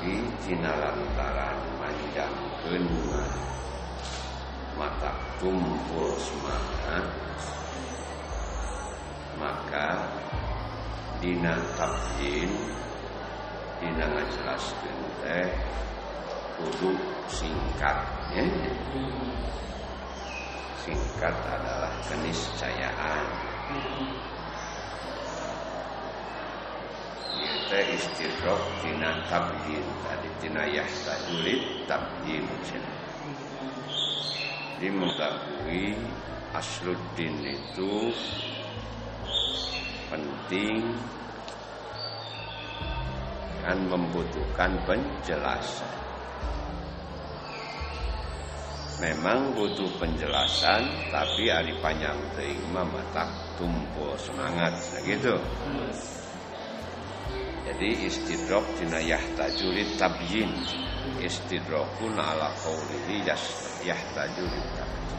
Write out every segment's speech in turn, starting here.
tapi tina lantaran manjangkeun mata tumpul semangat maka dina tabjin dina ngajelaskeun teh kudu singkat ya. singkat adalah keniscayaan Ieu teh istidrok tina tabjin tadi tina yahtajulit cenah jadi mengakui Asluddin itu penting dan membutuhkan penjelasan. Memang butuh penjelasan, tapi ari panjang teuing mah matak tumpul semangat, gitu. Jadi istidrok tina yahtajulit tabyin. Istidrokun ala qawlihi yahtajulit tabyin.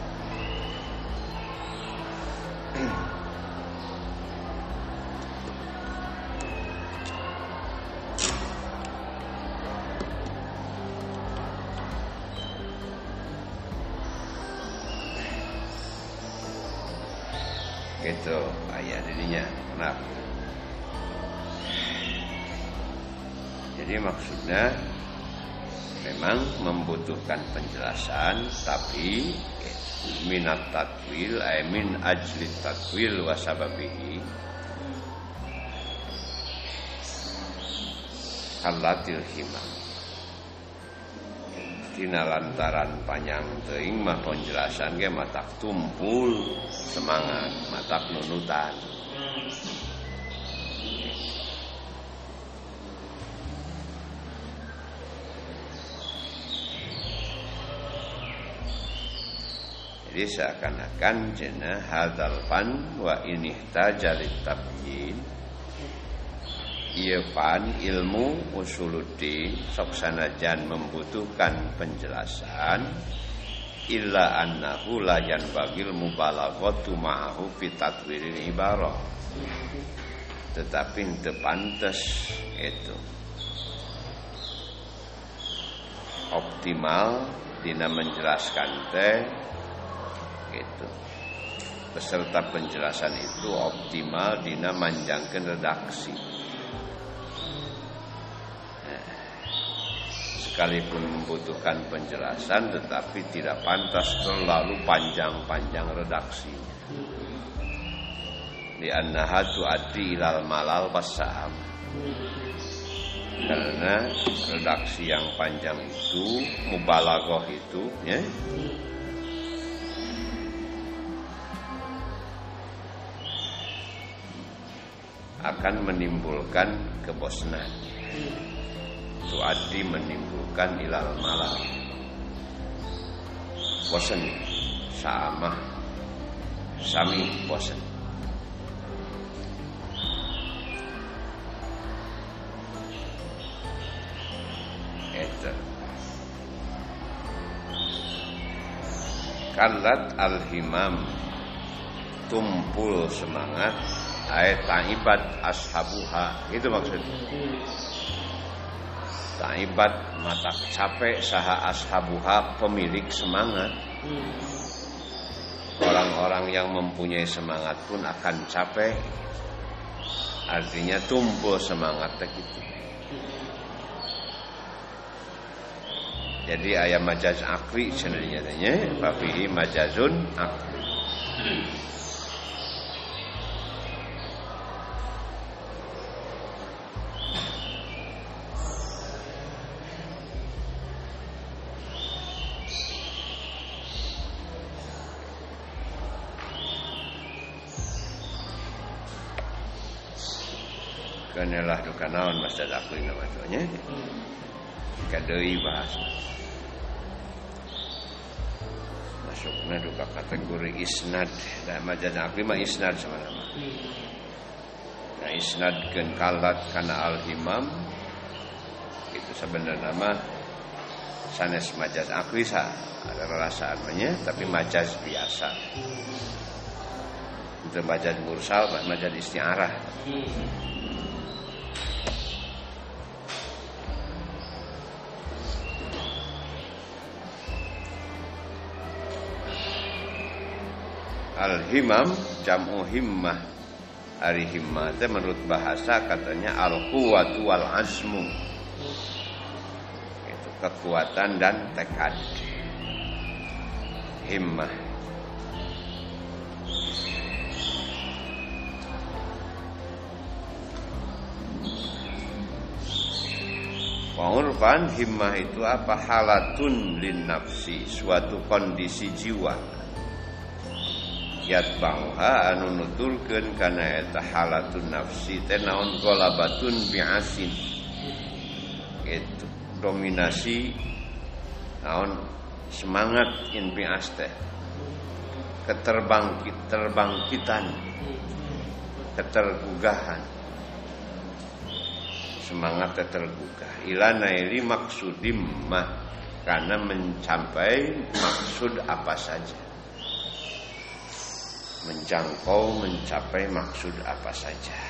Jadi maksudnya memang membutuhkan penjelasan tapi minat takwil ay min ajli takwil wa sababihi halatil himam tina lantaran panjang teuing mah penjelasan ge matak tumpul semangat matak nunutan jadi seakan-akan jena hadal fan wa ini tajalit tabjin Iya pan ilmu usuluddin sok sanajan membutuhkan penjelasan. Illa annahu la yanbagil mubalaghatu ma'ahu fi tatwilil ibarah. Tetapi teu pantes itu. Optimal dina menjelaskan teh gitu. Beserta penjelasan itu optimal dina manjangkeun redaksi. Sekalipun membutuhkan penjelasan tetapi tidak pantas terlalu panjang-panjang redaksinya. Di annahatu adi ilal malal wasam karena redaksi yang panjang itu mubalaghah itu ya akan menimbulkan kebosanan. Tuadi menimbulkan ilal malam. Bosan sama. Sami bosan kalat al-himam. Tumpul semangat ayat taibat ashabuha. Itu maksudnya. Taibat mata capek saha ashabuha pemilik semangat. Orang-orang yang mempunyai semangat pun akan capek. Artinya tumpul semangat gitu. Jadi ayat majaz akli sebenarnya fafihi majazun akli kenelah duka naon masjid akli nama tuanya kadei bahasa masuknya duka kategori isnad. Dan majaz akli mah isnad sama nama nah isnad kan kalat kana al himam itu sebenarnya nama sanes majaz aklisa ada rasaannya tapi majaz biasa. Itu majaz mursal majaz istiarah Al-himam jamu himmah. Ari himmah itu menurut bahasa katanya al-quwatu wal azmu. Itu kekuatan dan tekad. Himmah. Pengurfan himmah itu apa? Halatun lin nafsi, suatu kondisi jiwa yatbauha anu nutulkeun kana eta halatun nafsi teh naon golabatun bi'asin. Itu dominasi naon semangat in bi'as teh. Keterbangkit terbangkitan ketergugahan. Semangat tergugah. Ilana ini maksudim mah karena mencapai maksud apa saja menjangkau mencapai maksud apa saja.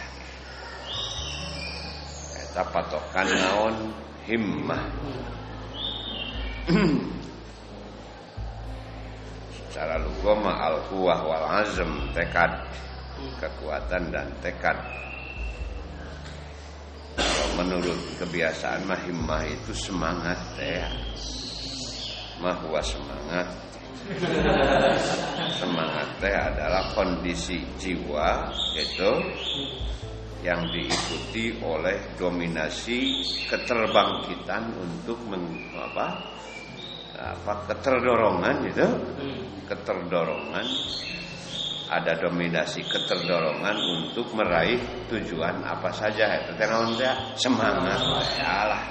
Eta patokan naon? Himmah. Secara lugoma al quwah wal azm tekad. Kekuatan dan tekad. Menurut kebiasaan mah himmah itu semangat ya mah semangat Semangat teh adalah kondisi jiwa itu yang diikuti oleh dominasi keterbangkitan untuk meng, apa apa keterdorongan itu keterdorongan. Ada dominasi keterdorongan untuk meraih tujuan apa saja itu tenaon semangat ya lah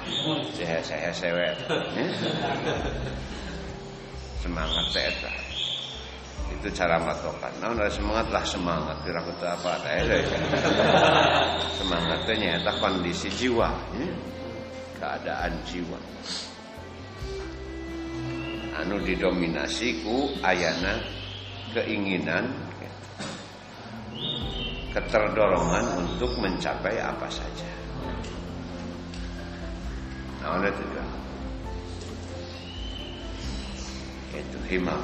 saya saya sewet semangat eta. Itu cara matokan. Nah udah semangat. Lah semangat kira kira apa ada semangatnya nyata kondisi jiwa ya? keadaan jiwa. Anu didominasi ku ayana keinginan keterdorongan untuk mencapai apa saja. Nah itu itu himam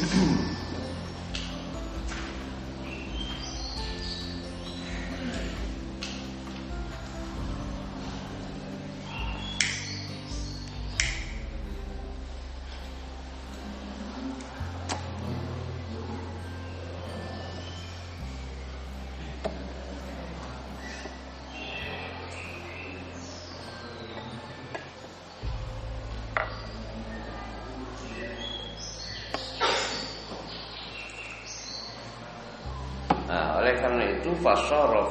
fasara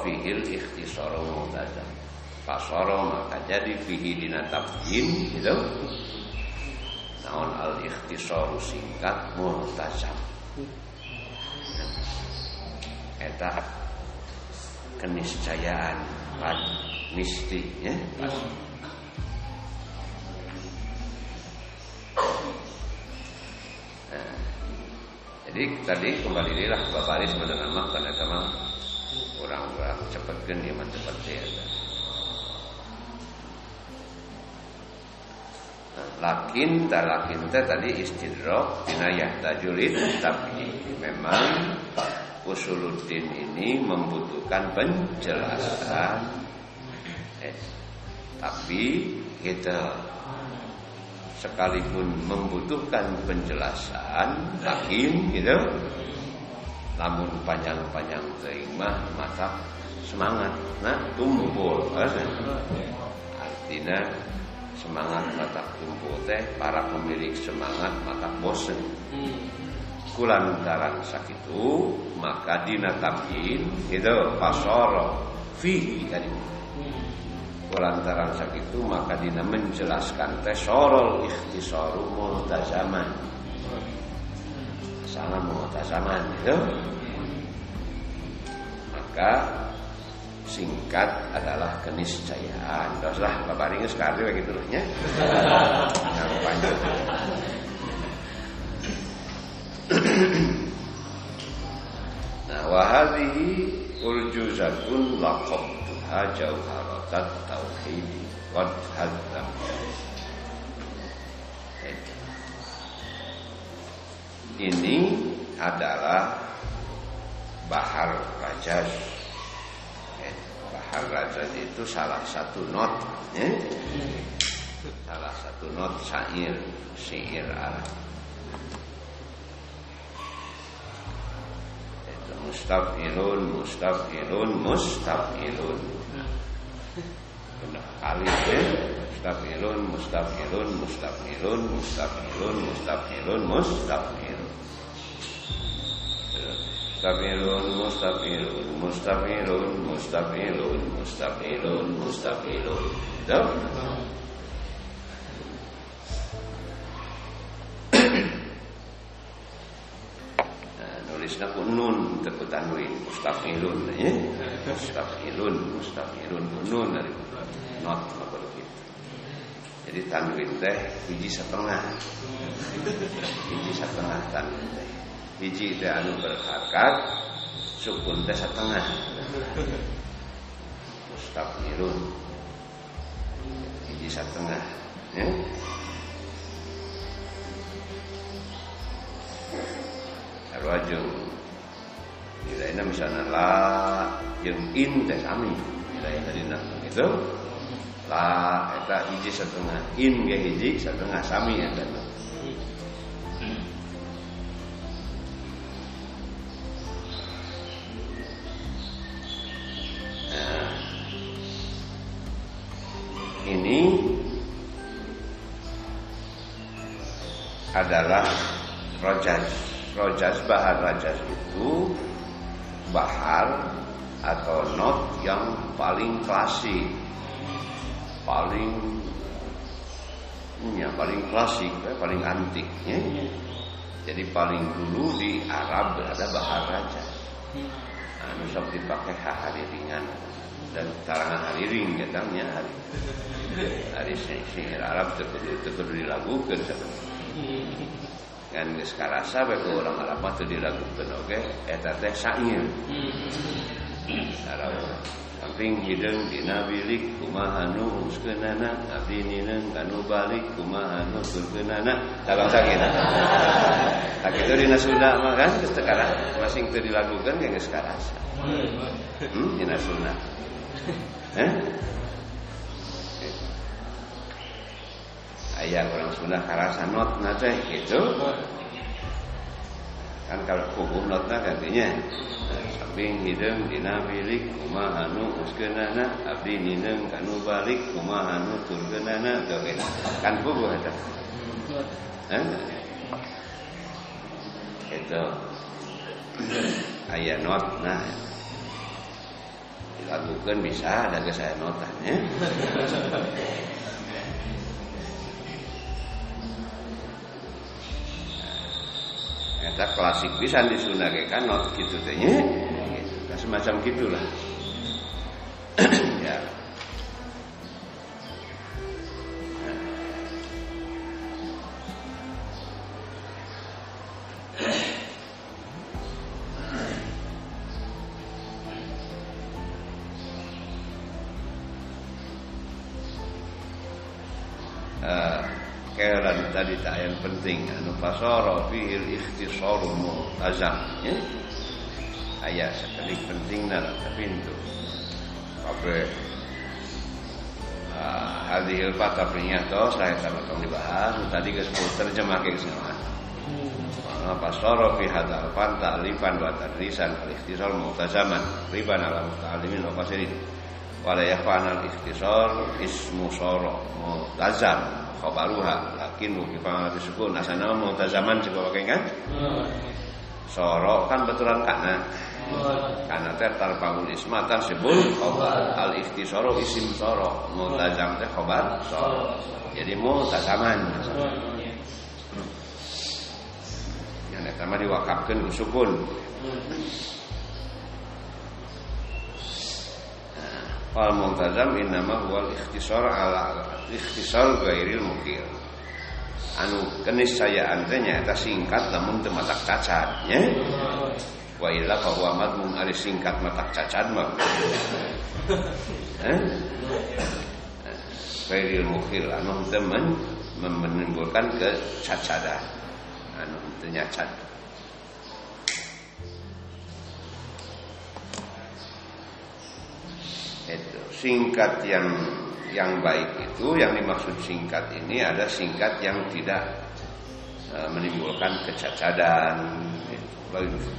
fihil ikhtisaru multazam fasara maka jadi fihi dina tabyin gitu. Naon al ikhtisaru singkat multazam eta keniscayaan pad misti ya nah, jadi tadi kembali lah Bapak Aris menamakan eta mah orang-orang cepatkan iman cepat saya lakin tak lakin teh tadi istidrok tinayah tajulid tapi memang usuluddin ini membutuhkan penjelasan. Eh, tapi kita sekalipun membutuhkan penjelasan lakin gitu lamun panjang-panjang teuing mah semangat. Nah tumpul. Artinya semangat mata tumpul teh para pemilik semangat mata bosen. Kulantaran sakitu maka dina tabyin itu pasoro fihi tadi. Kulantaran sakitu maka dina menjelaskan teh sorol ikhtisaru multazaman sama multazaman itu maka singkat adalah keniscayaan. Teruslah Bapak ini sekali begitu loh nya. Yang panjang. nah, wahadihi urjuzatun laqabtuha jauharatat tauhidi qad. Ini adalah bahar rajas Al-Razali itu salah satu not ya? Salah satu not syair Syair Arab. Itu mustafilun Mustafilun Mustafilun Alif ya. Mustafilun Mustafilun Mustafilun Mustafilun Mustafilun Mustafilun Mustafilun, mustafilun, mustafilun, mustafilun, mustafilun, mustafilun. Itu. Nah, nulisnya pun nun tekut tanwin mustafilun ya. Mustafilun, mustafilun nun dari not apa gitu. Jadi tanwin teh biji setengah. Biji setengah tanwin teh hiji teh anu berhakat sukun teh setengah. Mustaqirun hiji setengah ya. Arwajung Nilainya misalnya la Yang in teh sami. Nilainya tadi nak itu La Eta hiji setengah. In ge hiji setengah sami ya kan adalah rojas. Rojas bahar rojas itu bahar atau not yang paling klasik, paling ya paling klasik, eh, paling antik. Ya. Jadi paling dulu di Arab ada bahar rajas. Nah, nusok dipakai hari ringan dan tarangan hari ring katanya hari hari sihir Arab terkudu terkudu dilakukan kan geus karasa bae ku urang Arab teu diragukeun oge eta teh syair. Sarua samping hideung dina bilik kumaha nu uskeunana abdi nineung kanu balik kumaha nu surkeunana dalam sakit. Tak kitu dina Sunda mah kan geus teu masing teu dilagukeun ge geus karasa. Hmm dina Sunda. Eh? ayah orang Sunda karasa not nate gitu. Kan kalau hukum notna gantinya. Samping hidung dina bilik kumahanu uskeunana abdi nineng kanu balik kumahanu turkeunana tuh kan buku eta eh? Itu ayah not nah dilakukan bisa ada saya notannya Eta klasik bisa disunake kan not gitu teh nya. Gitu. Semacam gitulah. ya. Penting. Anu fasara fihil ikhtisaru mu'tazam. Ya. Ayat sekali penting nara tapi itu kabeh ah, hadhil fatah to saya sama tong dibahas. Tadi ke sepuluh terjemah ke semua Mana fasara fi hadzal fan ta'lifan wa tadrisan al-ikhtisar mu'tazaman. Riban ala muta'allimin wa qasirin wala yafanal ikhtisar ismu sara mu'tazam khabaruha lakin bu kifah disebut. Asana mau zaman coba pakai kan? Soro kan betulan kana. Karena teh tarfahul ismatan sebul khabar. Al ikhtisaro isim soro multazam teh khabar soro jadi multazaman. Yang eta mah diwakafkeun ku sukun Wal multazam innama huwal ikhtisar ala ikhtisar gairil mukir. Anu keniscayaan teh nyaeta singkat namun teu matak cacat nya. Wa illa fa huwa madmun ari singkat matak cacat mah. Eh? Gairil mukir anu teman menimbulkan kecacadan. Anu teu nyacat. Itu. Singkat yang yang baik itu yang dimaksud singkat ini ada singkat yang tidak uh, menimbulkan kecacadan. Itu.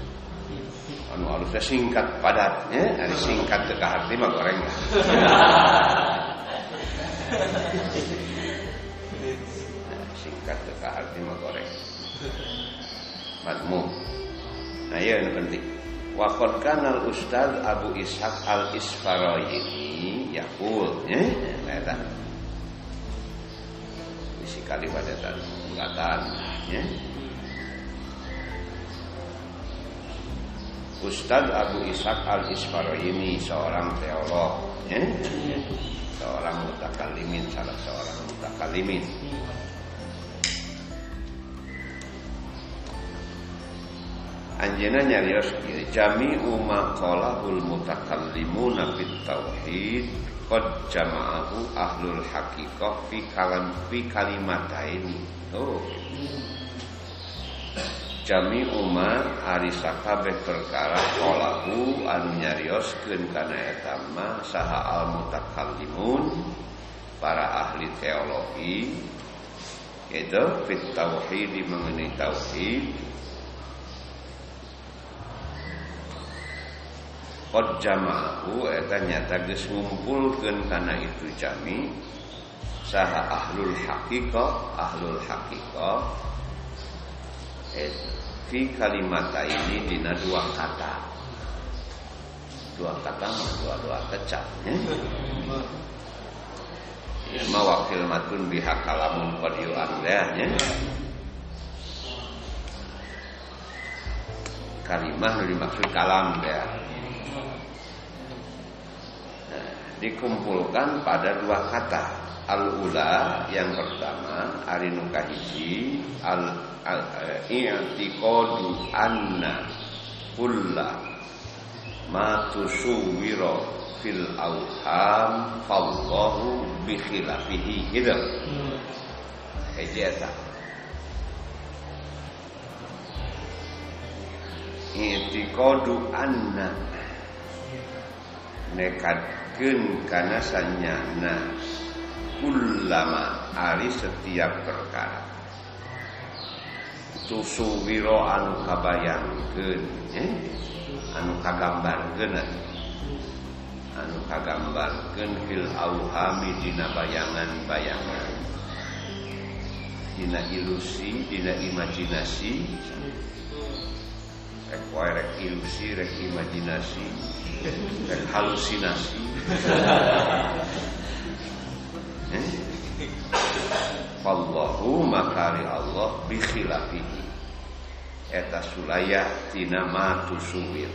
Anu harusnya singkat padatnya ada singkat ke hati mah goreng. Singkat ke hati mah goreng. Matmu nah iya ini penting Wakon kanal Ustaz Abu Ishaq al Isfaroyini Yakul ya, eta. Isi kali pada ungkatan ya. Ustaz Abu Ishaq al Isfaroyini seorang teolog ya. Seorang mutakalimin salah seorang mutakalimin Anjena nyarios kieu jami'u ma qalahul mutakallimuna fit tauhid qad jama'ahu ahlul haqiqah fi kalam fi kalimataini oh jami'u ma ari sakabeh perkara qalahu anu nyarioskeun kana eta ma saha al mutakallimun para ahli teologi itu fit tauhid mengenai tauhid Qad jama'ahu eta nyata geus ngumpulkeun kana itu jami saha ahlul haqiqah ahlul haqiqah et fi kalimata ini dina dua kata dua kata mah dua dua kecap ya. Ya wakil matun biha kalamun qad yu'an ya. Kalimah dimaksud kalam ya dikumpulkan pada dua kata. Al-ula yang pertama arinu kahiji al, al i'tiqadu anna kulla ma tusuwiro fil auham fallahu bi khilafihi. Gitu. Kayak i'tiqadu anna. Nekat karena sanyana ulama ari setiap perkara. Tusuwiro anu kabayangkeun eh? anu kagambarkeun anu. Kagambarkeun fil auhami dina bayangan-bayangan. Dina ilusi dina imajinasi. Rek ilusi rek imajinasi halusinasi. Wallahu makari Allah bikhilafihi. Eta sulayah tina ma tusuwir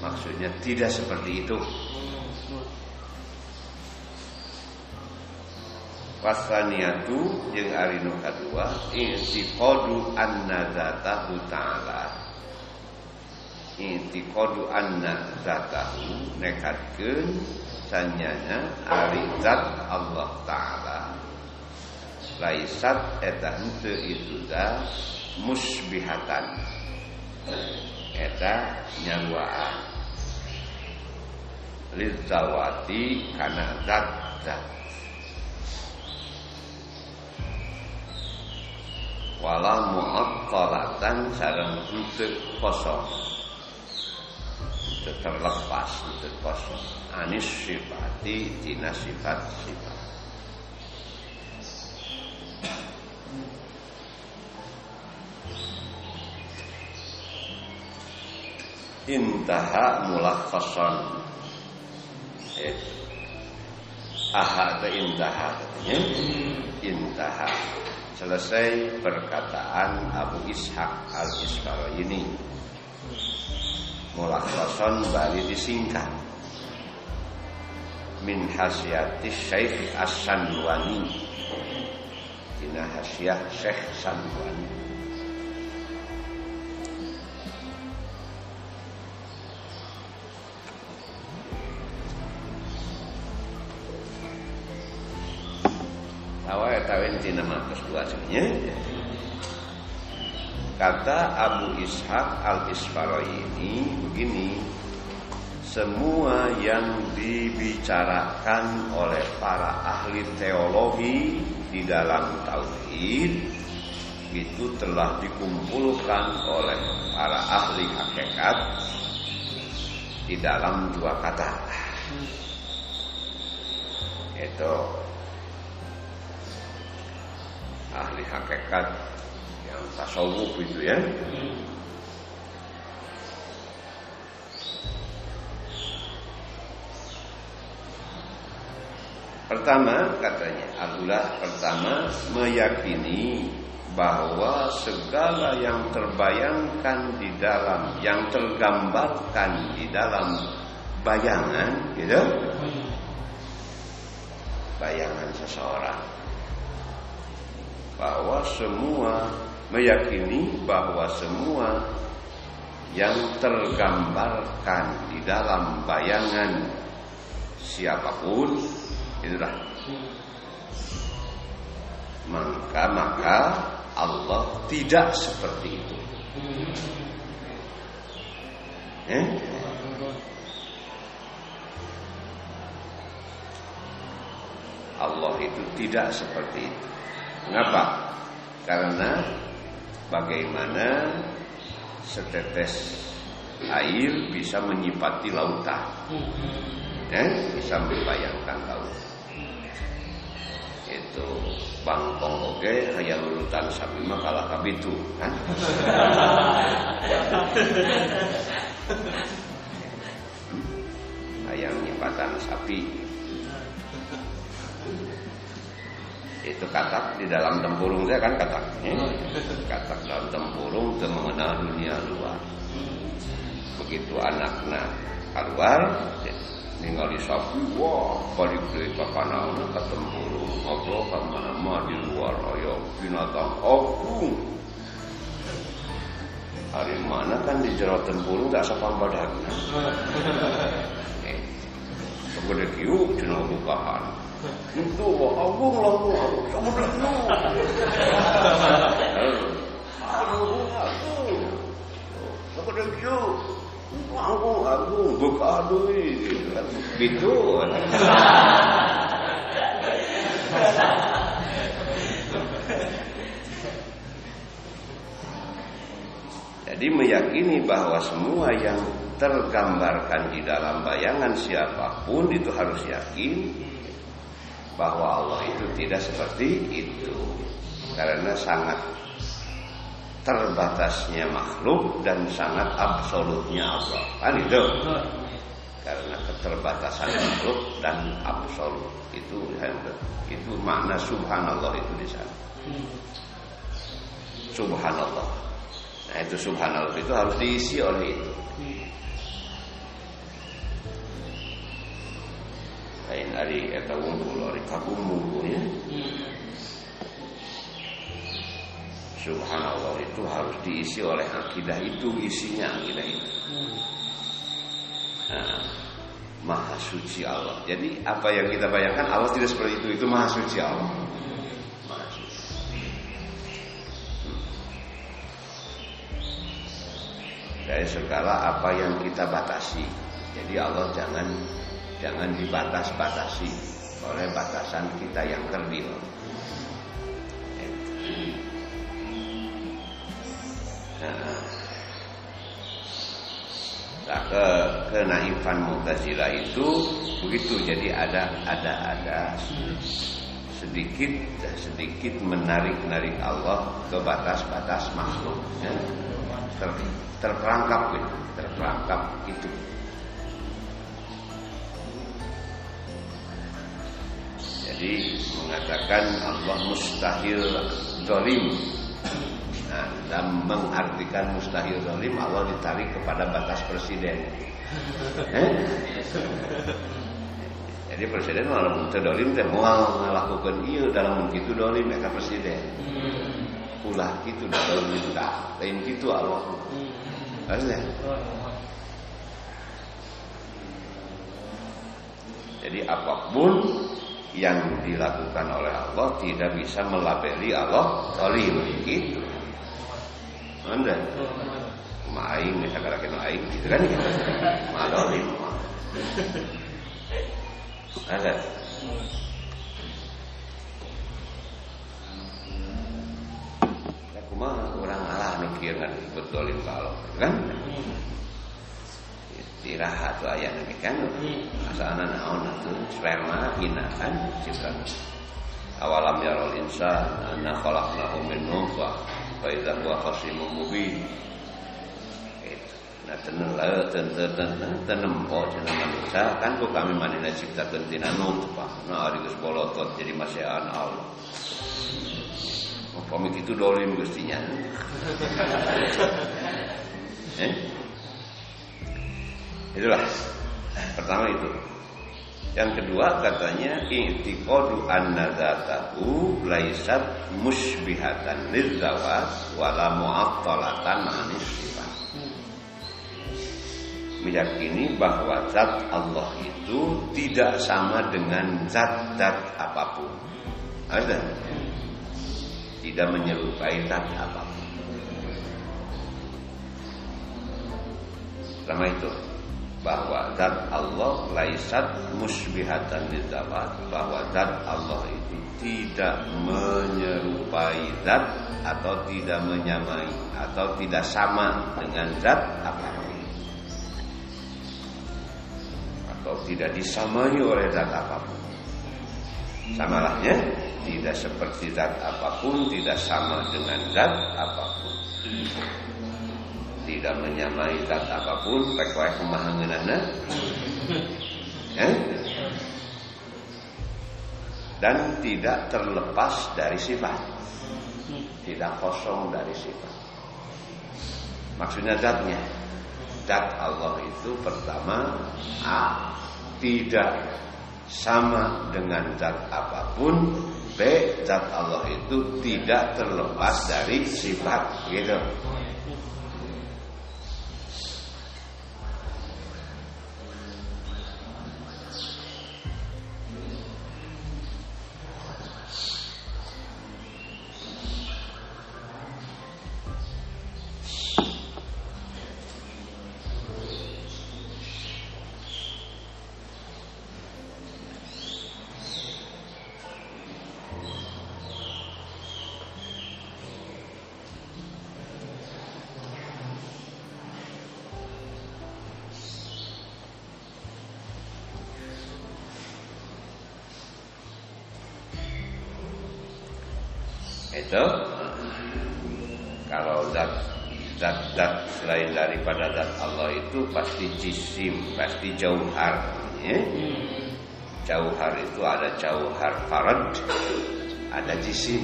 Maksudnya tidak seperti itu. Wasaniatu yang arinu kedua Intiqadu anna zatahu ta'ala intiqadu anna zatahu nekatkeun sanyana ari zat Allah taala. Laisat eta itu da musbihatan eta nyaruaan lizawati kana zat zat. Wala mu'attalatan sareng henteu kosong terlepas kosong anis sifati tina sifat sifat. Intaha mulakhasan eh aha atau intaha intaha. Selesai perkataan Abu Ishaq al ini mulakhason bali disingkat. Min hasyati Syekh As-Sanwani Tina hasyah Syekh Sanwani Awal tawin tina matus dua sebenarnya Kata Abu Ishaq al-Isfarai ini begini semua yang dibicarakan oleh para ahli teologi di dalam tauhid itu telah dikumpulkan oleh para ahli hakikat di dalam dua kata. Itu ahli hakikat tasawuf itu ya. Pertama katanya Abdullah pertama meyakini bahwa segala yang terbayangkan di dalam yang tergambarkan di dalam bayangan gitu bayangan seseorang bahwa semua meyakini bahwa semua yang tergambarkan di dalam bayangan siapa pun Itulah. Maka maka Allah tidak seperti itu. Eh? Allah itu tidak seperti itu. Mengapa? Karena bagaimana setetes air bisa menyipati lautan. Eh? Bisa membayangkan lautan itu bangkong oke hayang lulutan sapi mah kalah kabitu kan hayang nyipatan sapi itu katak di dalam tempurung saya kan katak ya? katak dalam tempurung itu mengenal dunia luar. Begitu anaknya keluar ningali sapi wah balik deui ka kana ka tempurung ngobrol ka mana di luar ayo binatang agung. Hari mana kan di jero tempurung tak sapang badagna eh segede kieu cenah bukahan itu wah agung lah agung segede kieu agung agung segede kieu Aku, aku, buka duit, gitu. Jadi meyakini bahwa semua yang tergambarkan di dalam bayangan siapa pun itu harus yakin bahwa Allah itu tidak seperti itu. Karena sangat terbatasnya makhluk dan sangat absolutnya Allah. Kan itu? Karena keterbatasan makhluk dan absolut itu itu makna subhanallah itu di sana. Subhanallah. Nah itu subhanallah itu harus diisi oleh itu. Lain hari eta wungkul hari kagum ya. Subhanallah itu harus diisi oleh akidah itu isinya akidah itu. Nah, maha suci Allah. Jadi apa yang kita bayangkan Allah tidak seperti itu. Itu maha suci Allah. Maha suci. Dari segala apa yang kita batasi. Jadi Allah jangan jangan dibatas-batasi oleh batasan kita yang kerdil. Nah, ke kenaifan Mu'tazilah itu begitu. Jadi ada ada ada sedikit sedikit menarik-narik Allah ke batas-batas makhluk ya. Ter, terperangkap gitu, terperangkap itu. Jadi mengatakan Allah mustahil zalim Nah, dan mengartikan mustahil zalim Allah ditarik kepada batas presiden. Eh? jadi presiden malah mun dolim teh moal ngalakukeun ieu dalam kitu dolim eta presiden ulah dolim itu dah lain kitu Allah. Asli. Jadi apa pun yang dilakukan oleh Allah tidak bisa melabeli Allah dolim gitu. Anda main misalkan kena aing gitu kan gitu. Madolim. Ada. Ya kumaha orang Allah mikir kan betulin kalau kan? Istirahat tuh ayah nanti kan Asalnya naon itu sperma hina kan cipta Awalam yarol insan Anna khalaqnahu min nufah Fa idza huwa khasimun mubin Nah tenang lah, tenang tenang tenang oh tenang manusia kan kok kami manina ciptakan tina nutfah. Nah ari bolotot jadi masyahan Allah. Oh, pamit itu dolim gustinya. eh? Itulah pertama itu. Yang kedua katanya i'tiqadu anna dzatahu laisat musbihatan lidzawat wala mu'attalatan anis meyakini bahwa zat Allah itu tidak sama dengan zat-zat apa pun. Ada? Tidak menyerupai zat apa pun. Sama itu bahwa zat Allah laisat musbihatan lidzawat bahwa zat Allah itu tidak menyerupai zat atau tidak menyamai atau tidak sama dengan zat apa pun. atau tidak disamai oleh zat apa pun. Samalahnya tidak seperti zat apa pun, tidak sama dengan zat apa pun. Tidak menyamai zat apa pun, pek-pek pemahamanana. Ya? Dan tidak terlepas dari sifat. Tidak kosong dari sifat. Maksudnya zatnya zat Allah itu pertama A tidak sama dengan zat apa pun B zat Allah itu tidak terlepas dari sifat gitu pasti jauhar ya? jauhar itu ada jauhar farad ada jisim.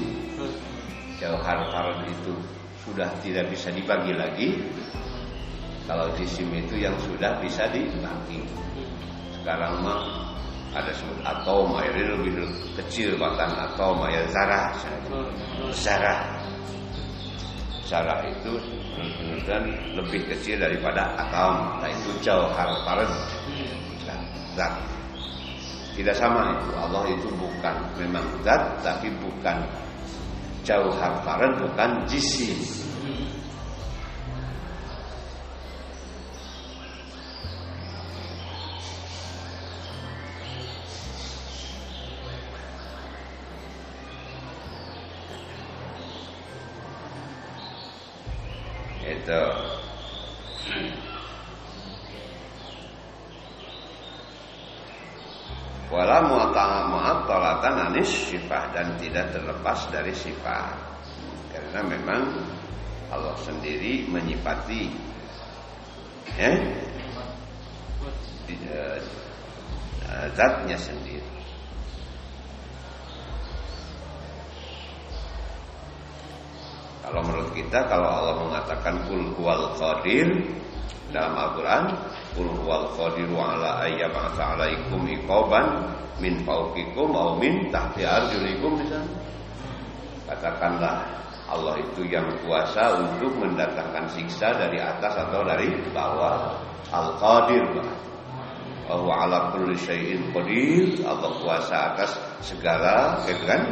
Jauhar farad itu sudah tidak bisa dibagi lagi. Kalau jisim itu yang sudah bisa dibagi. Sekarang mah ada sebut atom air lebih kecil bahkan atom air zarah zarah zarah itu dan lebih kecil daripada atom nah itu jauh harfaren zat. Tidak sama itu. Allah itu bukan memang zat tapi bukan jauh harfaren bukan jisim terlepas dari sifat. Karena memang Allah sendiri menyifati ya, zatnya sendiri. Kalau menurut kita kalau Allah mengatakan kul huwal qadir dalam Al-Qur'an, Qul huwal qadiru ala ayyab'atsa 'alaikum iqaban min fawqikum aw min tahti arjulikum misalnya. Katakanlah Allah itu yang kuasa untuk mendatangkan siksa dari atas atau dari bawah. Al-Qadir bahwa ala kulli syai'in qadir Allah kuasa atas segala kan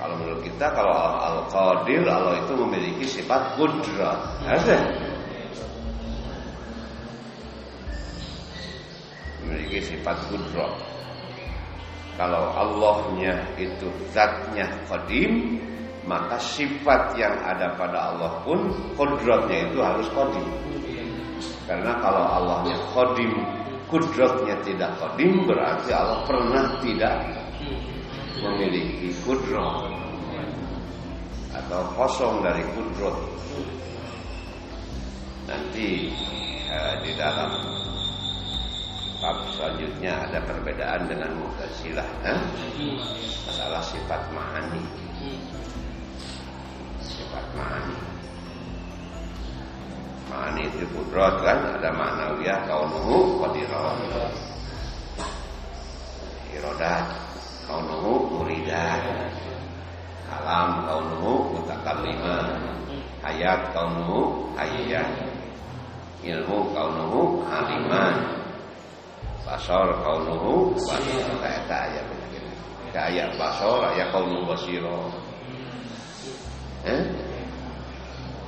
kalau menurut kita kalau al-qadir Allah itu memiliki sifat kudrat. Ada? Memiliki sifat kudrat kalau Allahnya itu zatnya qadim maka sifat yang ada pada Allah pun kudratnya itu harus qadim. Karena kalau Allahnya kodim Kudrotnya tidak kodim Berarti Allah pernah tidak Memiliki kudrot Atau kosong dari kudrot Nanti eh, Di dalam Bab selanjutnya ada perbedaan dengan Mu'tazilah eh? Masalah sifat ma'ani. Sifat ma'ani. Ma'ani itu kudrat kan? Ada ma'nawiyah kaunuhu qadiran Irodat kaunuhu muridan Kalam kaunuhu mutakalliman Hayat kaunuhu hayyan. Ilmu kaunuhu aliman Basor kaunuhu basir. Kayak ayat Kayak ayat basor ayat kaunuhu basiro Eh?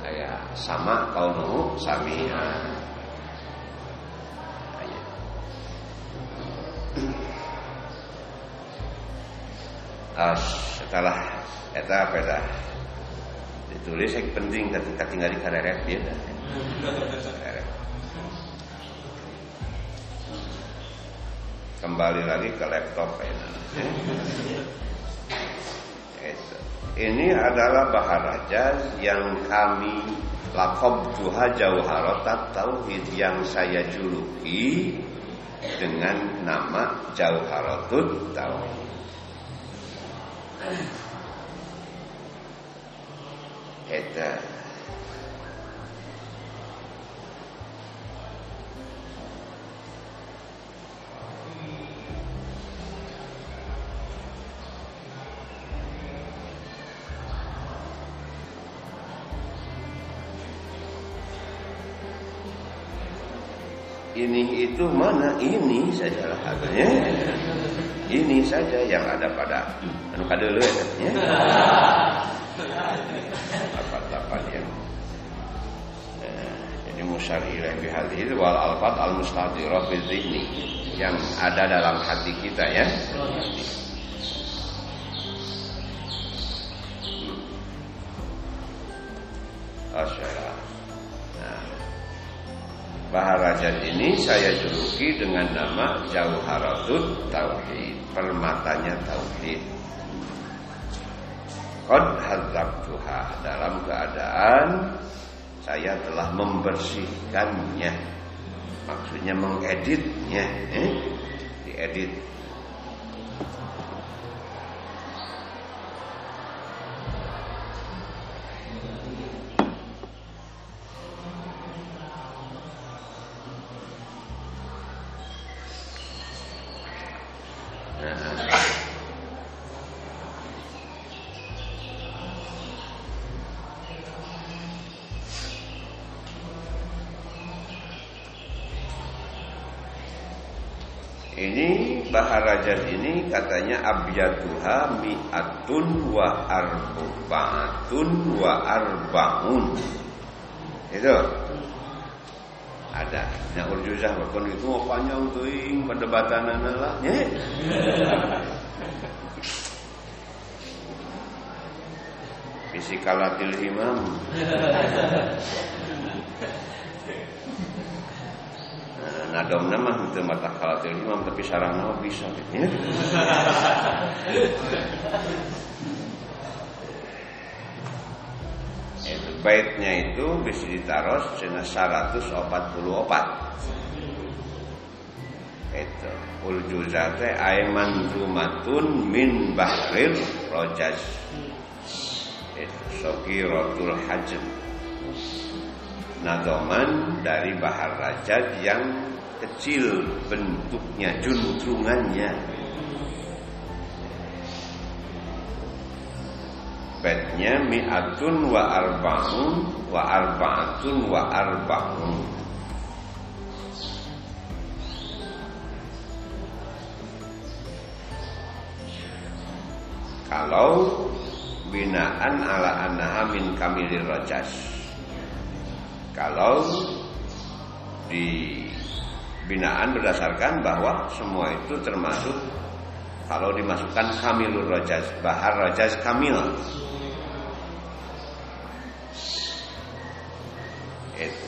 Kayak sama kaunuhu samiha. As, setelah eta apa ditulis yang penting ketika tinggal di kareret dia kembali lagi ke laptop. Itu. Ini adalah baharaja yang kami lakob tuha jauharotat tauhid yang saya juluki dengan nama jauharotut tauhid. Eta ini itu mana? Ini saja lah katanya ini saja yang ada pada. Anu kadele katanya apa-apa yang eh, jadi musyari ilaih bihadhi wal alfat al mustadirah fi yang ada dalam hati kita ya saya juluki dengan nama Jauharatut Tauhid Permatanya Tauhid Qad hadzabtuha Dalam keadaan Saya telah membersihkannya Maksudnya mengeditnya eh? Diedit abyatuha mi'atun wa arba'atun wa arba'un. Itu. Ada. Nah urjuzah bakon itu mau panjang tuh perdebatan lah. Ya. Fisikalatil imam. Ngadom nama itu mata kalatil imam tapi sarang nama bisa gitu. Ya. itu baitnya itu bisa ditaruh cina 144 itu. Ul juzate aiman rumatun min bahril rojaz. Itu. Rotul hajm. Nadoman dari bahar rajad yang kecil bentuknya juntrungannya. Bednya mi'atun wa arba'un wa arba'atun wa arba'un. Kalau binaan ala annaha min kamilir rajas kalau di binaan berdasarkan bahwa semua itu termasuk kalau dimasukkan kamilur rajas bahar rajas kamil. Itu.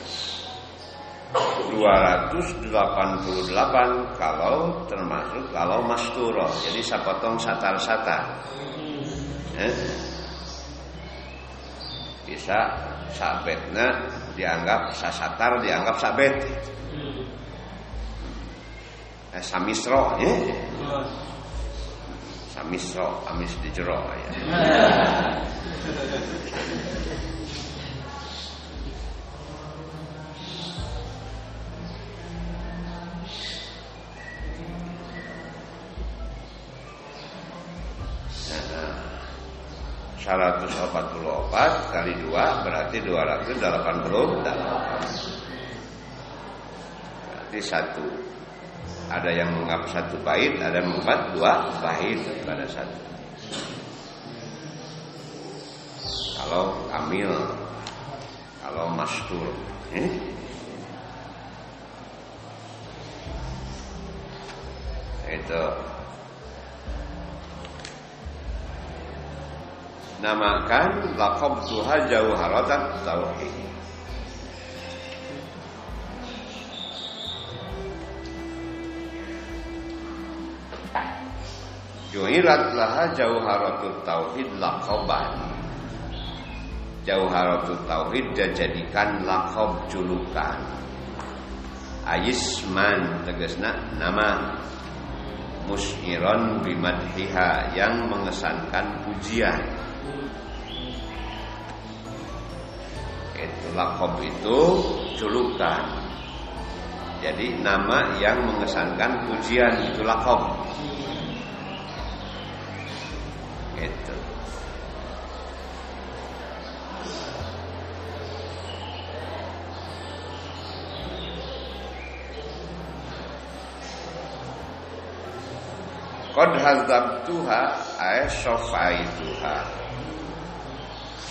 288 kalau termasuk kalau masturo jadi sapotong satar-satar. Eh? bisa sabetnya dianggap sasatar dianggap sabet eh, samisro ya. Samisro amis di jero ya. Nah, 144 kali 2 berarti 288 berarti satu ada yang menganggap satu bait ada yang menganggap dua bait pada satu. Kalau kamil kalau mastur eh? itu. Namakan laqab tuha jauharatan tauhid Ju'ilat laha jauharatut tauhid laqaban. Jauharatut tauhid dijadikan laqab julukan. Ayisman tegasna nama. Mus'iron bimadhiha yang mengesankan pujian. Itu lakob itu julukan. Jadi nama yang mengesankan pujian itu lakob itu Qad hazabtuha ay syafaituha.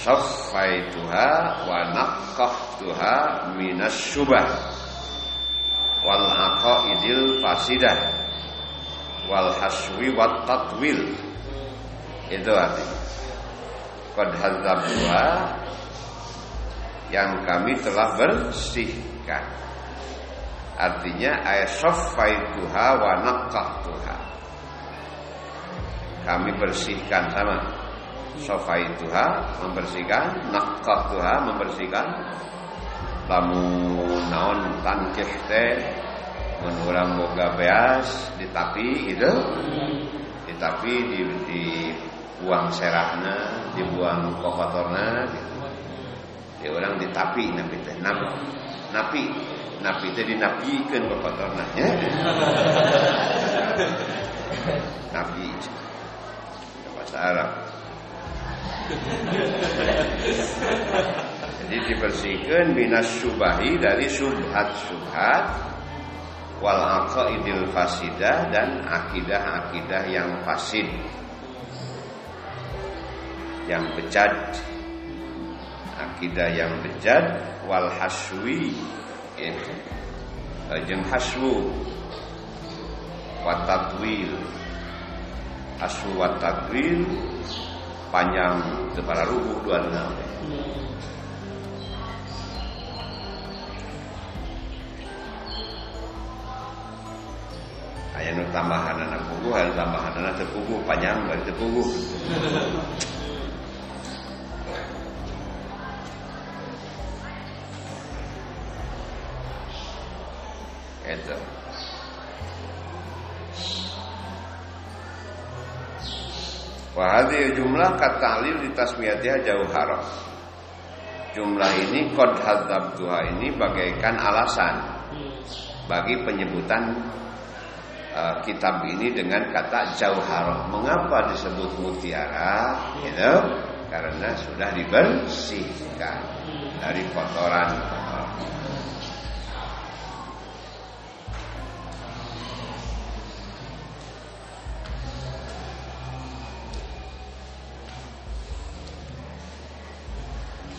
Syafaituha wa naqqahtuha minas syubah wal aqaidil fasidah. Wal haswi wat tatwil. Itu artinya. Qad hazabtuha yang kami telah bersihkan. Artinya ay syafaituha wa naqqahtuha kami bersihkan sama? Sofa ituha membersihkan nakah tuha membersihkan. Lamun naon tankih teh mun urang boga beas ditapi itu ditapi di, di buang serahna dibuang kokotorna gitu. di orang ditapi napi teh. Nap, napi napi teh dinapikeun kokotorna ya? Napi bahasa Arab. Jadi dibersihkan binas subahi dari subhat-subhat wal aqaidil fasidah dan akidah-akidah yang fasid. Yang bejat. Akidah yang bejat wal haswi. Itu jeung haswu. Wa takwil panjang para rubuh dua enam Ayah nu tambahan anak puguh, ayah tambahan anak terpuguh, panjang dari terpuguh. Itu. Wahadi jumlah kata alil di tasmiyatiha jauh haram. jumlah ini kod tuha ini bagaikan alasan bagi penyebutan uh, kitab ini dengan kata jauhar. Mengapa disebut mutiara? Gitu? Karena sudah dibersihkan dari kotoran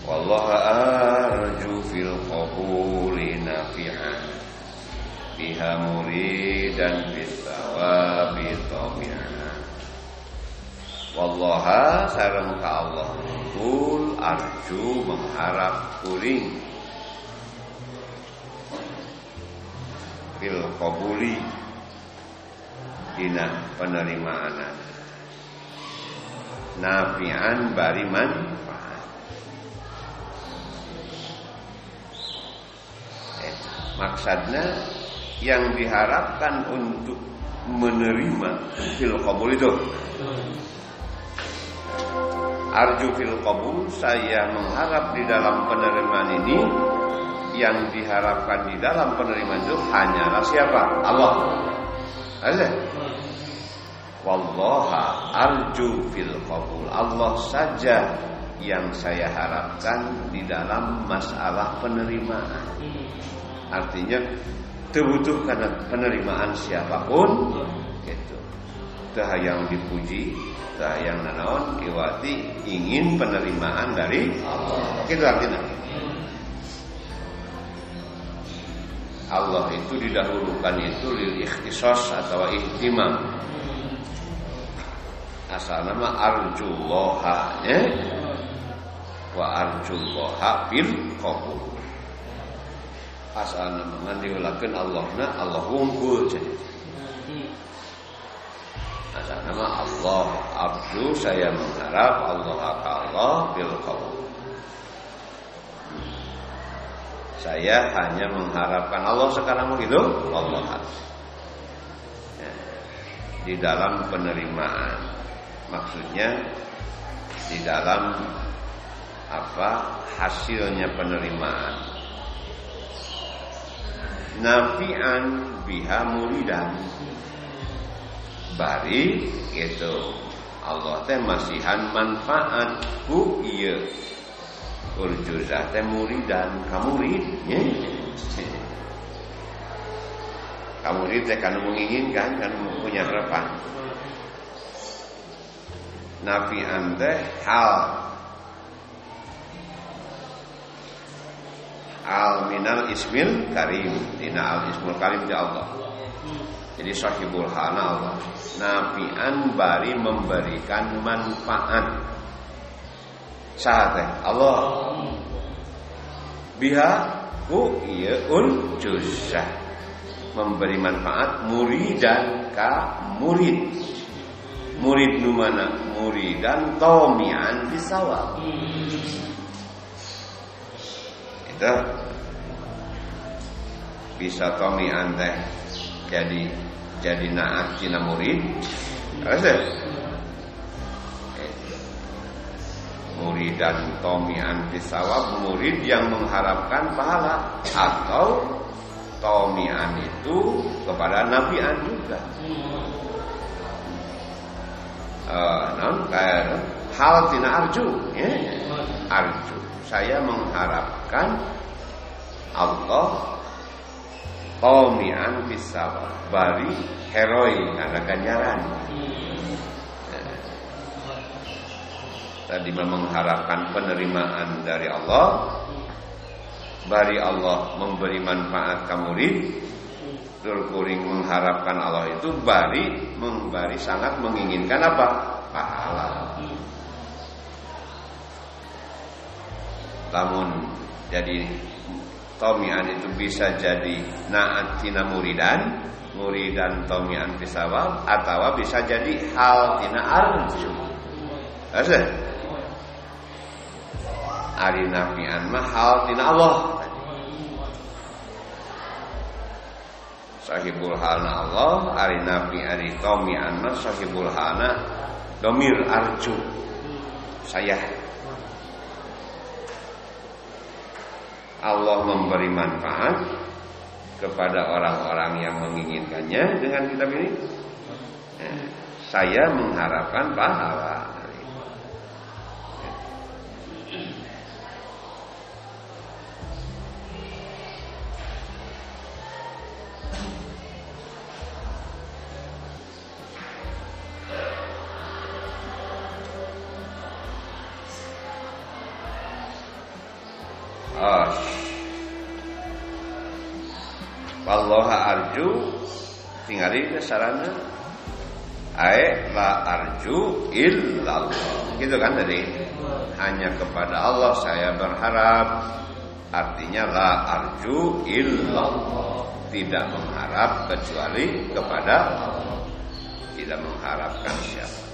Wallahu arju fil qabuli nafi'an Biha muridan bisawabi tami'an Wallaha sareng ka Allah Kul arju mengharap kuring Fil qabuli Dina penerimaan. Nafi'an bariman Maksudnya yang diharapkan untuk menerima fil qabul itu. Arju fil qabul saya mengharap di dalam penerimaan ini yang diharapkan di dalam penerimaan itu hanyalah siapa? Allah. Ada. Wallaha arju fil qabul. Allah saja yang saya harapkan di dalam masalah penerimaan. Artinya terbutuh karena penerimaan siapa pun gitu. Tah yang dipuji, tah yang nanaon iwati ingin penerimaan dari Allah. Itu artinya. Allah itu didahulukan itu lil ikhtisos atau ihtimam. Asal nama arjullaha ya. Wa arjullaha bil qabul asal ngan diulakeun Allahna Allah wungkul jadi. Asal nama Allah abdu saya mengharap Allah Allah bil saya hanya mengharapkan Allah sekarang begitu Allah ya. di dalam penerimaan. Maksudnya di dalam apa hasilnya penerimaan nafi'an biha muridan bari gitu. Allah teh masihan manfaat. Ku iya. Urjuzah teh muridan kamu murid ya. Kamu murid teh kan menginginkan kan punya harapan. Nafi'an teh hal al minal ismil karim. Dina al ismul karim di Allah. Jadi sahibul hana Allah. Nafian bari memberikan manfaat. Sahate Allah. Biha ku iya un jusah memberi manfaat muridan ka murid. Murid numana muridan tomian bisawab itu bisa tomi anteh jadi jadi naat cina murid. Murid dan tomi antisawab murid yang mengharapkan pahala. Atau tomian itu kepada nabian juga. Uh, non kayak hal tina arju ya. Arju saya mengharapkan Allah Qawmi'an bisawab Bari heroi karena ganjaran. Tadi mengharapkan penerimaan dari Allah. Bari Allah memberi manfaat ke murid. Dulkuring mengharapkan Allah itu Bari memberi sangat menginginkan apa? Pahala Namun jadi tomian itu bisa jadi naat tina muridan, muridan tomian pisawab atau bisa jadi hal tina arju. Asa? Ari nafian mah hal tina Allah. Sahibul halna Allah, ari nafi ari tomian mah sahibul halna domir arju. Saya Allah memberi manfaat kepada orang-orang yang menginginkannya dengan kitab ini. Eh, saya mengharapkan pahala. Sarana Ae la arju illallah. Gitu kan tadi. Hanya kepada Allah saya berharap. Artinya la arju illallah. Tidak mengharap kecuali kepada Allah. Tidak mengharapkan siapa.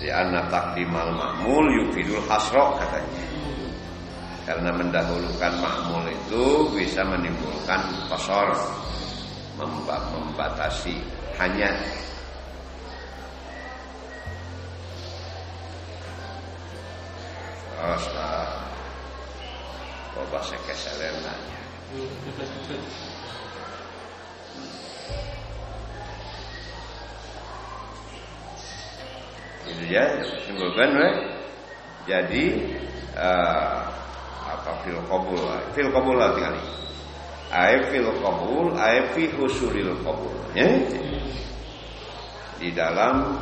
Di anak takdimal ma'mul yufidul hasro katanya. Karena mendahulukan makmul itu bisa menimbulkan kosor membatasi hanya Asta Bapak sekeselen nanya Itu ya simpulkan we. Jadi uh, apa fil qabul fil qabul tinggal Aib qabul aib ya. Di dalam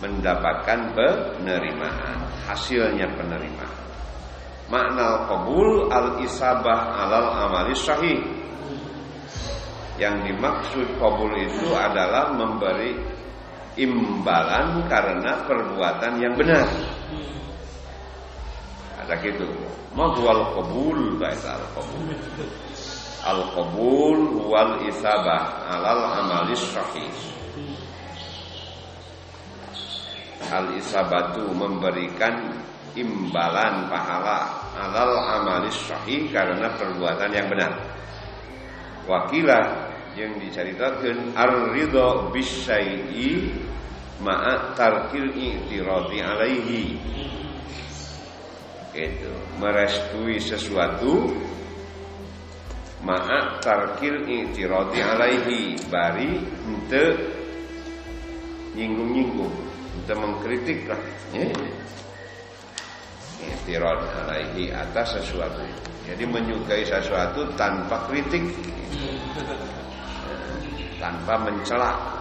mendapatkan penerimaan hasilnya penerimaan. Makna qabul al isabah alal amali sahih. Yang dimaksud qabul itu adalah memberi imbalan karena perbuatan yang benar. Ada gitu. Ma huwal qabul baita al qabul al qabul wal isabah alal amali sahih. Al isabatu memberikan imbalan pahala alal amali sahih karena perbuatan yang benar. Wakilah yang diceritakan ar-ridha bisyai'i ma'a tarkil i'tiradi alaihi. Itu merestui sesuatu ma'a tarkil i'tiradi alaihi. Bari ente nyinggung-nyinggung ente mengkritik lah. Ya. i'tirad alaihi atas sesuatu. Jadi menyukai sesuatu tanpa kritik. Tanpa mencela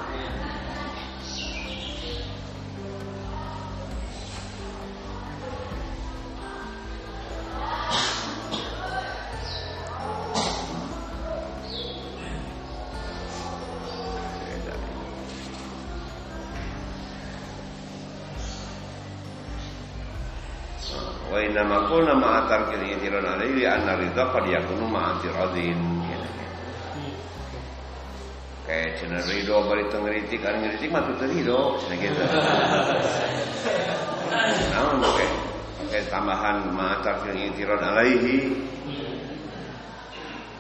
Wa inna ma qulna ma'a tarkil i'tirad alaihi anna ridha qad yakunu ma'a i'tiradin. Kayak cina ridho bari teu ngeritik, ari ngeritik mah cenah gitu. Naon oke. Oke tambahan ma'a tarkil i'tirad alaihi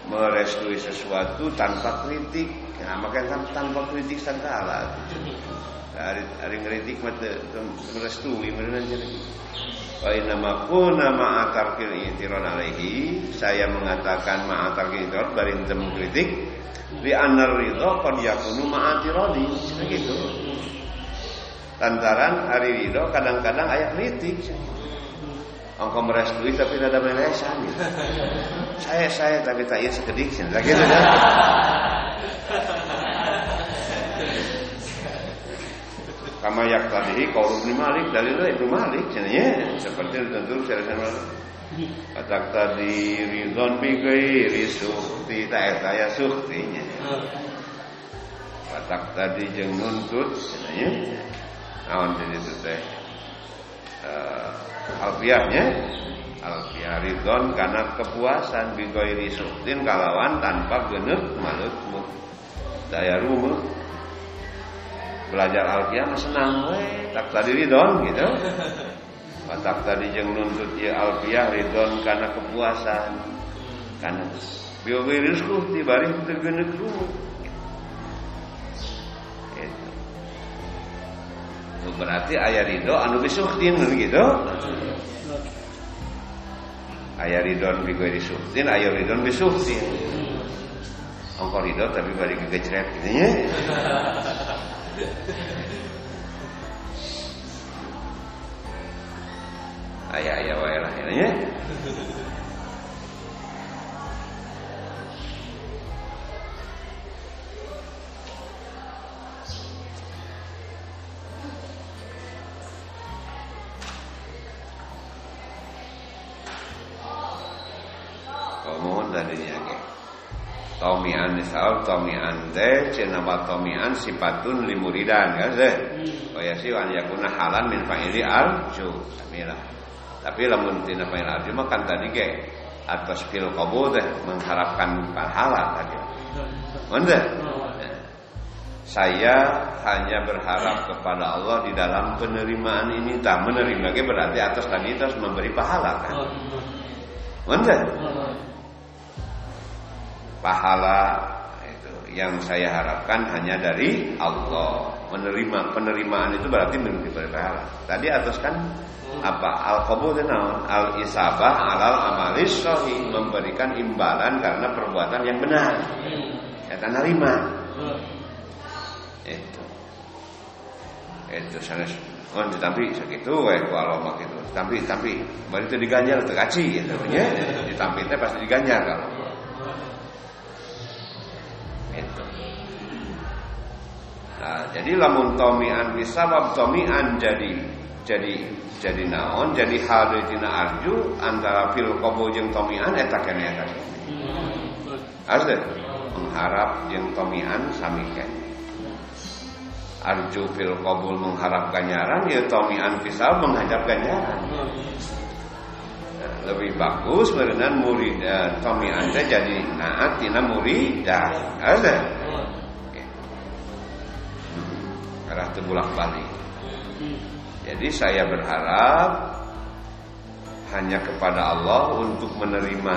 merestui sesuatu tanpa kritik. Nah, makanya tanpa kritik sangkala. Ari ari ngeritik mah teu merestui meureun jadi. Wa inna ma kuna ma'atarkil i'tiran alaihi Saya mengatakan ma'atarkil i'tiran Bari ente mengkritik. Di anar ridho Qad yakunu ma'atirodi Gitu Lantaran hari ridho kadang-kadang ayat kritik. Engkau merestui tapi ada melesan. Gitu. Saya saya tapi tak iya sekedik gitu kan kama yak tadihi qaul Ibnu Malik dalilnya Ibnu Malik cenanya seperti tentu saya Katak tadi ridon bi ghairi suhti ta eta ya suhtinya. Katak tadi jeung nuntut cenanya. Naon jadi itu teh? Uh, alfiahnya alfiah ridon karena kepuasan bi ghairi suhtin kalawan tanpa geneuk malut daya rumah belajar alfiah mah senang we tak tadi ridon gitu. Tak tadi jeung nuntut ieu alfiah ridon karena kepuasan. Karena bio rizku ti bari teu geuneuk rumu itu berarti aya ridho anu bisuhdin gitu Ayah ridon bi ghairi suhtin, ayah ridon bi suhtin. Ongko ridho tapi balik kegecret gitu ya. Ayah-ayah wae lah ya. Misal tomian teh cenah tomian sifatun limuridan kan teh. Oh ya sih wan yakuna halan min fa'ili arju. Samilah. Tapi lamun tina fa'il arju mah kan tadi ke atas fil qabul teh mengharapkan pahala tadi. Mana? Saya hanya berharap kepada Allah di dalam penerimaan ini tak menerima berarti atas tadi itu harus memberi pahala kan. Mana? pahala itu yang saya harapkan hanya dari Allah. Menerima penerimaan itu berarti memberi pahala tadi atas kan apa? Al naon? Al isabah alal amalis sahih memberikan imbalan karena perbuatan yang benar. Ya nerima. Itu. Itu sanes. Oh, tapi segitu wae kalau mak itu. Tapi tapi baru itu diganjar teu kaci gitu nya. Ditampilnya pasti diganjar kalau. Nah, jadi lamun tomian bisabab tomian jadi jadi jadi naon jadi hal tina arju antara fil qabul jeung tomian eta kene eta Asli mengharap jeung tomian sami kene. Arju fil qabul mengharap ganjaran ya tomian fisal menghadap ganjaran. Nah, lebih bagus merenang murid Tommy Anda jadi naat tina muridah. Ada arah terbulak balik jadi saya berharap hanya kepada Allah untuk menerima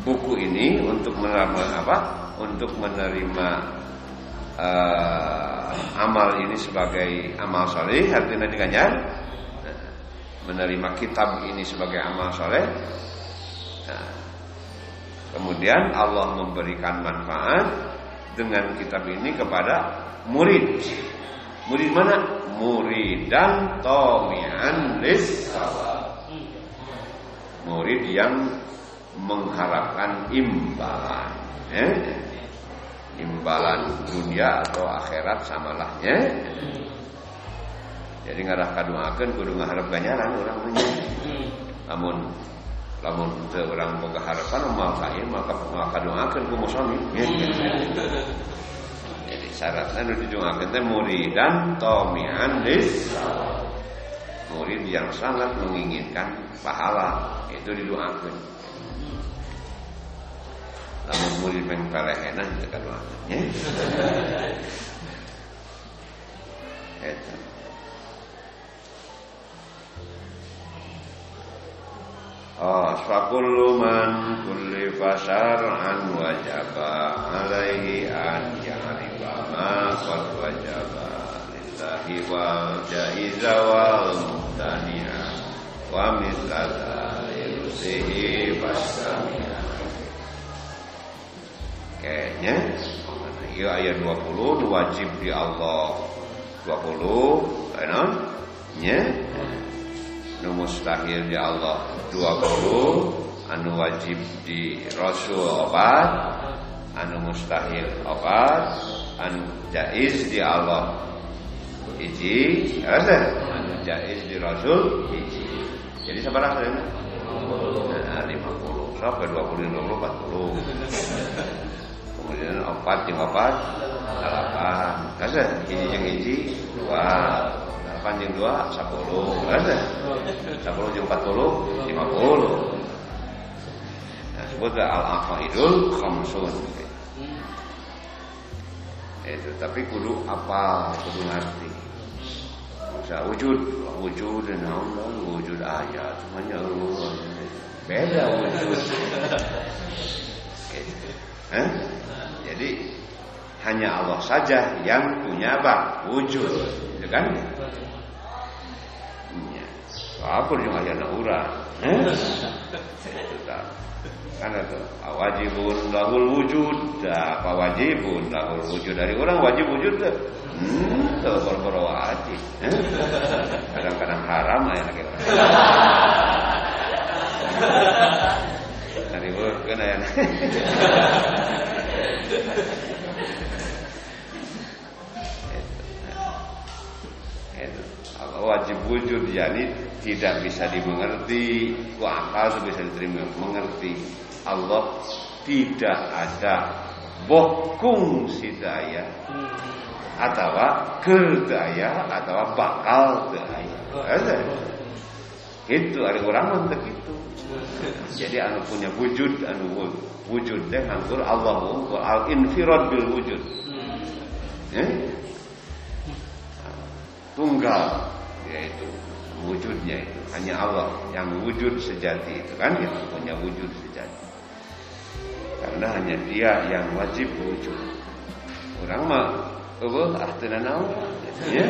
buku ini untuk menerima apa? Untuk menerima uh, amal ini sebagai amal soleh. Artinya diganjar menerima kitab ini sebagai amal soleh. Nah, kemudian Allah memberikan manfaat dengan kitab ini kepada murid murid mana? Murid dan tomian lis murid yang mengharapkan imbalan eh? imbalan dunia atau akhirat samalahnya jadi ngarah kaduakeun kudu ngaharep ganjaran urang mah lamun lamun teu urang boga harapan moal kain maka kaduakeun ku musoni jadi syaratnya nu didoakeun teh muridan tomian lis murid yang sangat menginginkan pahala. Itu didoakeun lamun murid meng pelehenan teu kaduakeun nya eta. Fakullu man kulli fasar'an wajaba alaihi an ya'rifa ma wajaba lillahi wal jaiza wal muhtani'a wa mislata Iya ayat 20 wajib di Allah. 20 Enak Ya nu mustahil di Allah 20 anu wajib di Rasul obat anu mustahil obat anu jaiz di Allah. Hiji ada anu jaiz di Rasul hiji jadi sabar saya nah 50 sampai 20 20 40 kemudian opat yang opat 8 ada hiji yang hiji dua panjang dua sepuluh ada sepuluh jam empat puluh lima puluh. Nah sebut al afaidul khamsun. Itu tapi kudu apa kudu ngerti. Bisa wujud wujud dan Allah wujud ayat semuanya Allah beda wujud. Eh? jadi hanya Allah saja yang punya apa wujud kan? Kabur jeung ayana urang eh? kan itu wajibun lahul wujud. Dah apa wajibun lahul wujud? Dari orang wajib wujud tuh hmm, tuh wajib. Eh? kadang-kadang haram ya lagi orang. Dari kan ya wajib wujud jadi tidak bisa dimengerti ku akal bisa diterima? Mengerti. Allah tidak ada bokung sidaya atau kedaya atau bakal daya. Ada. Itu ada orang untuk itu. Jadi anu punya wujud anu wujud. Deh anggur Allah al infirad bil wujud. Eh? tunggal yaitu wujudnya itu. Hanya Allah yang wujud sejati itu kan yang punya wujud sejati. Karena hanya dia yang wajib wujud. Orang mah eueuh ah teu naon ya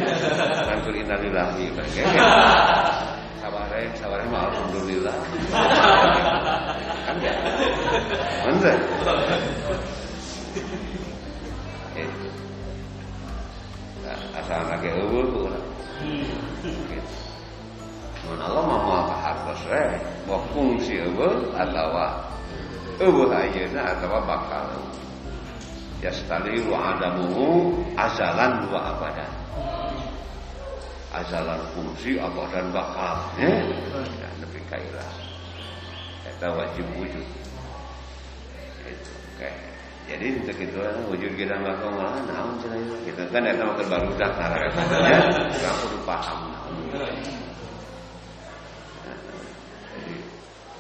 angkur innalillahi bagaimana sabare sabare mah alhamdulillah. Kan ya? Mantap itu. Nah, asal lagi. Mun Allah mah hartos we, mau fungsi eueuh atawa eueuh ayeuna atawa bakal. Yastaliru adamuhu azalan wa abadan. Azalan fungsi abadan bakal. Ya, ya nepi ka Eta wajib wujud. Itu kayak jadi untuk itu wujud kita nggak kau malah naon kita kan eta mah baru dah ngarang ya nggak perlu paham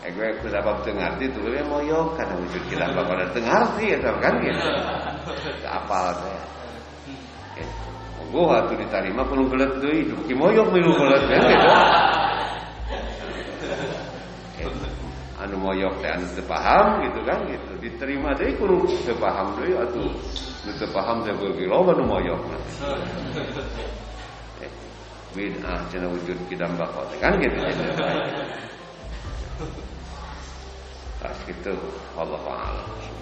Eh gue ku sabab teu ngarti tuh we moyok karena wujud kita bakal teu ngarti eta kan gitu. Apal teh. Gue waktu diterima perlu belet deui, duki moyok milu belet kan gitu. Anu moyok teh anu teu paham gitu kan gitu. Diterima deui kudu teu paham deui atuh. Nu teu paham teh beuki loba nu moyok mah. Bid'ah cenah wujud kidam bakal kan gitu. Pas gitu Allah a'lam.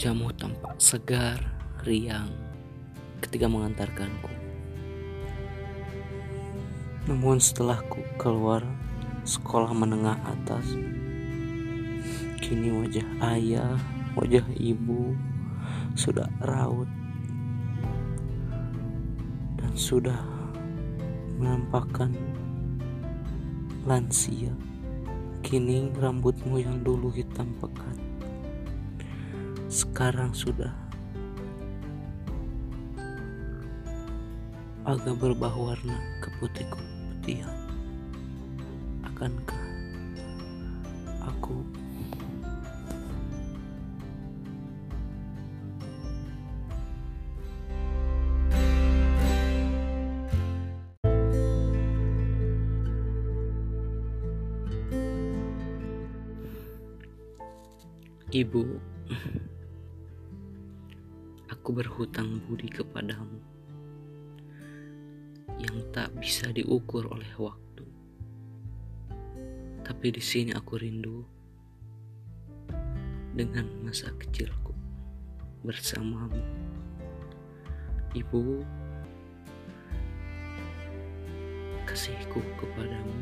Wajahmu tampak segar, riang ketika mengantarkanku. Namun setelah ku keluar sekolah menengah atas, kini wajah ayah, wajah ibu sudah raut dan sudah menampakkan lansia. Kini rambutmu yang dulu hitam pekat sekarang sudah agak berubah warna keputih-keputihan. Akankah aku Ibu, aku berhutang budi kepadamu yang tak bisa diukur oleh waktu. Tapi di sini aku rindu dengan masa kecilku bersamamu. Ibu, kasihku kepadamu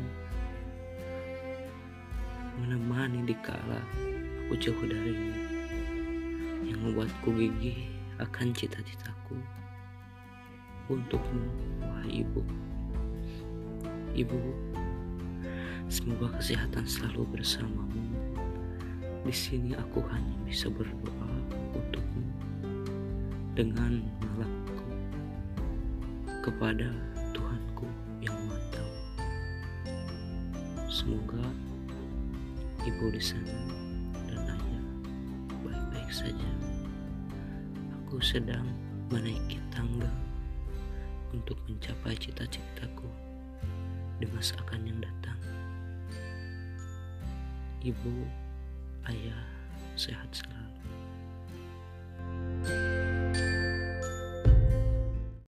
menemani di kala aku jauh darimu yang membuatku gigih akan cita-citaku untukmu wahai ibu ibu semoga kesehatan selalu bersamamu di sini aku hanya bisa berdoa untukmu dengan menolakku kepada Tuhanku yang Maha Tahu. Semoga ibu di sana saja. Aku sedang menaiki tangga untuk mencapai cita-citaku di masa akan yang datang. Ibu, ayah, sehat selalu.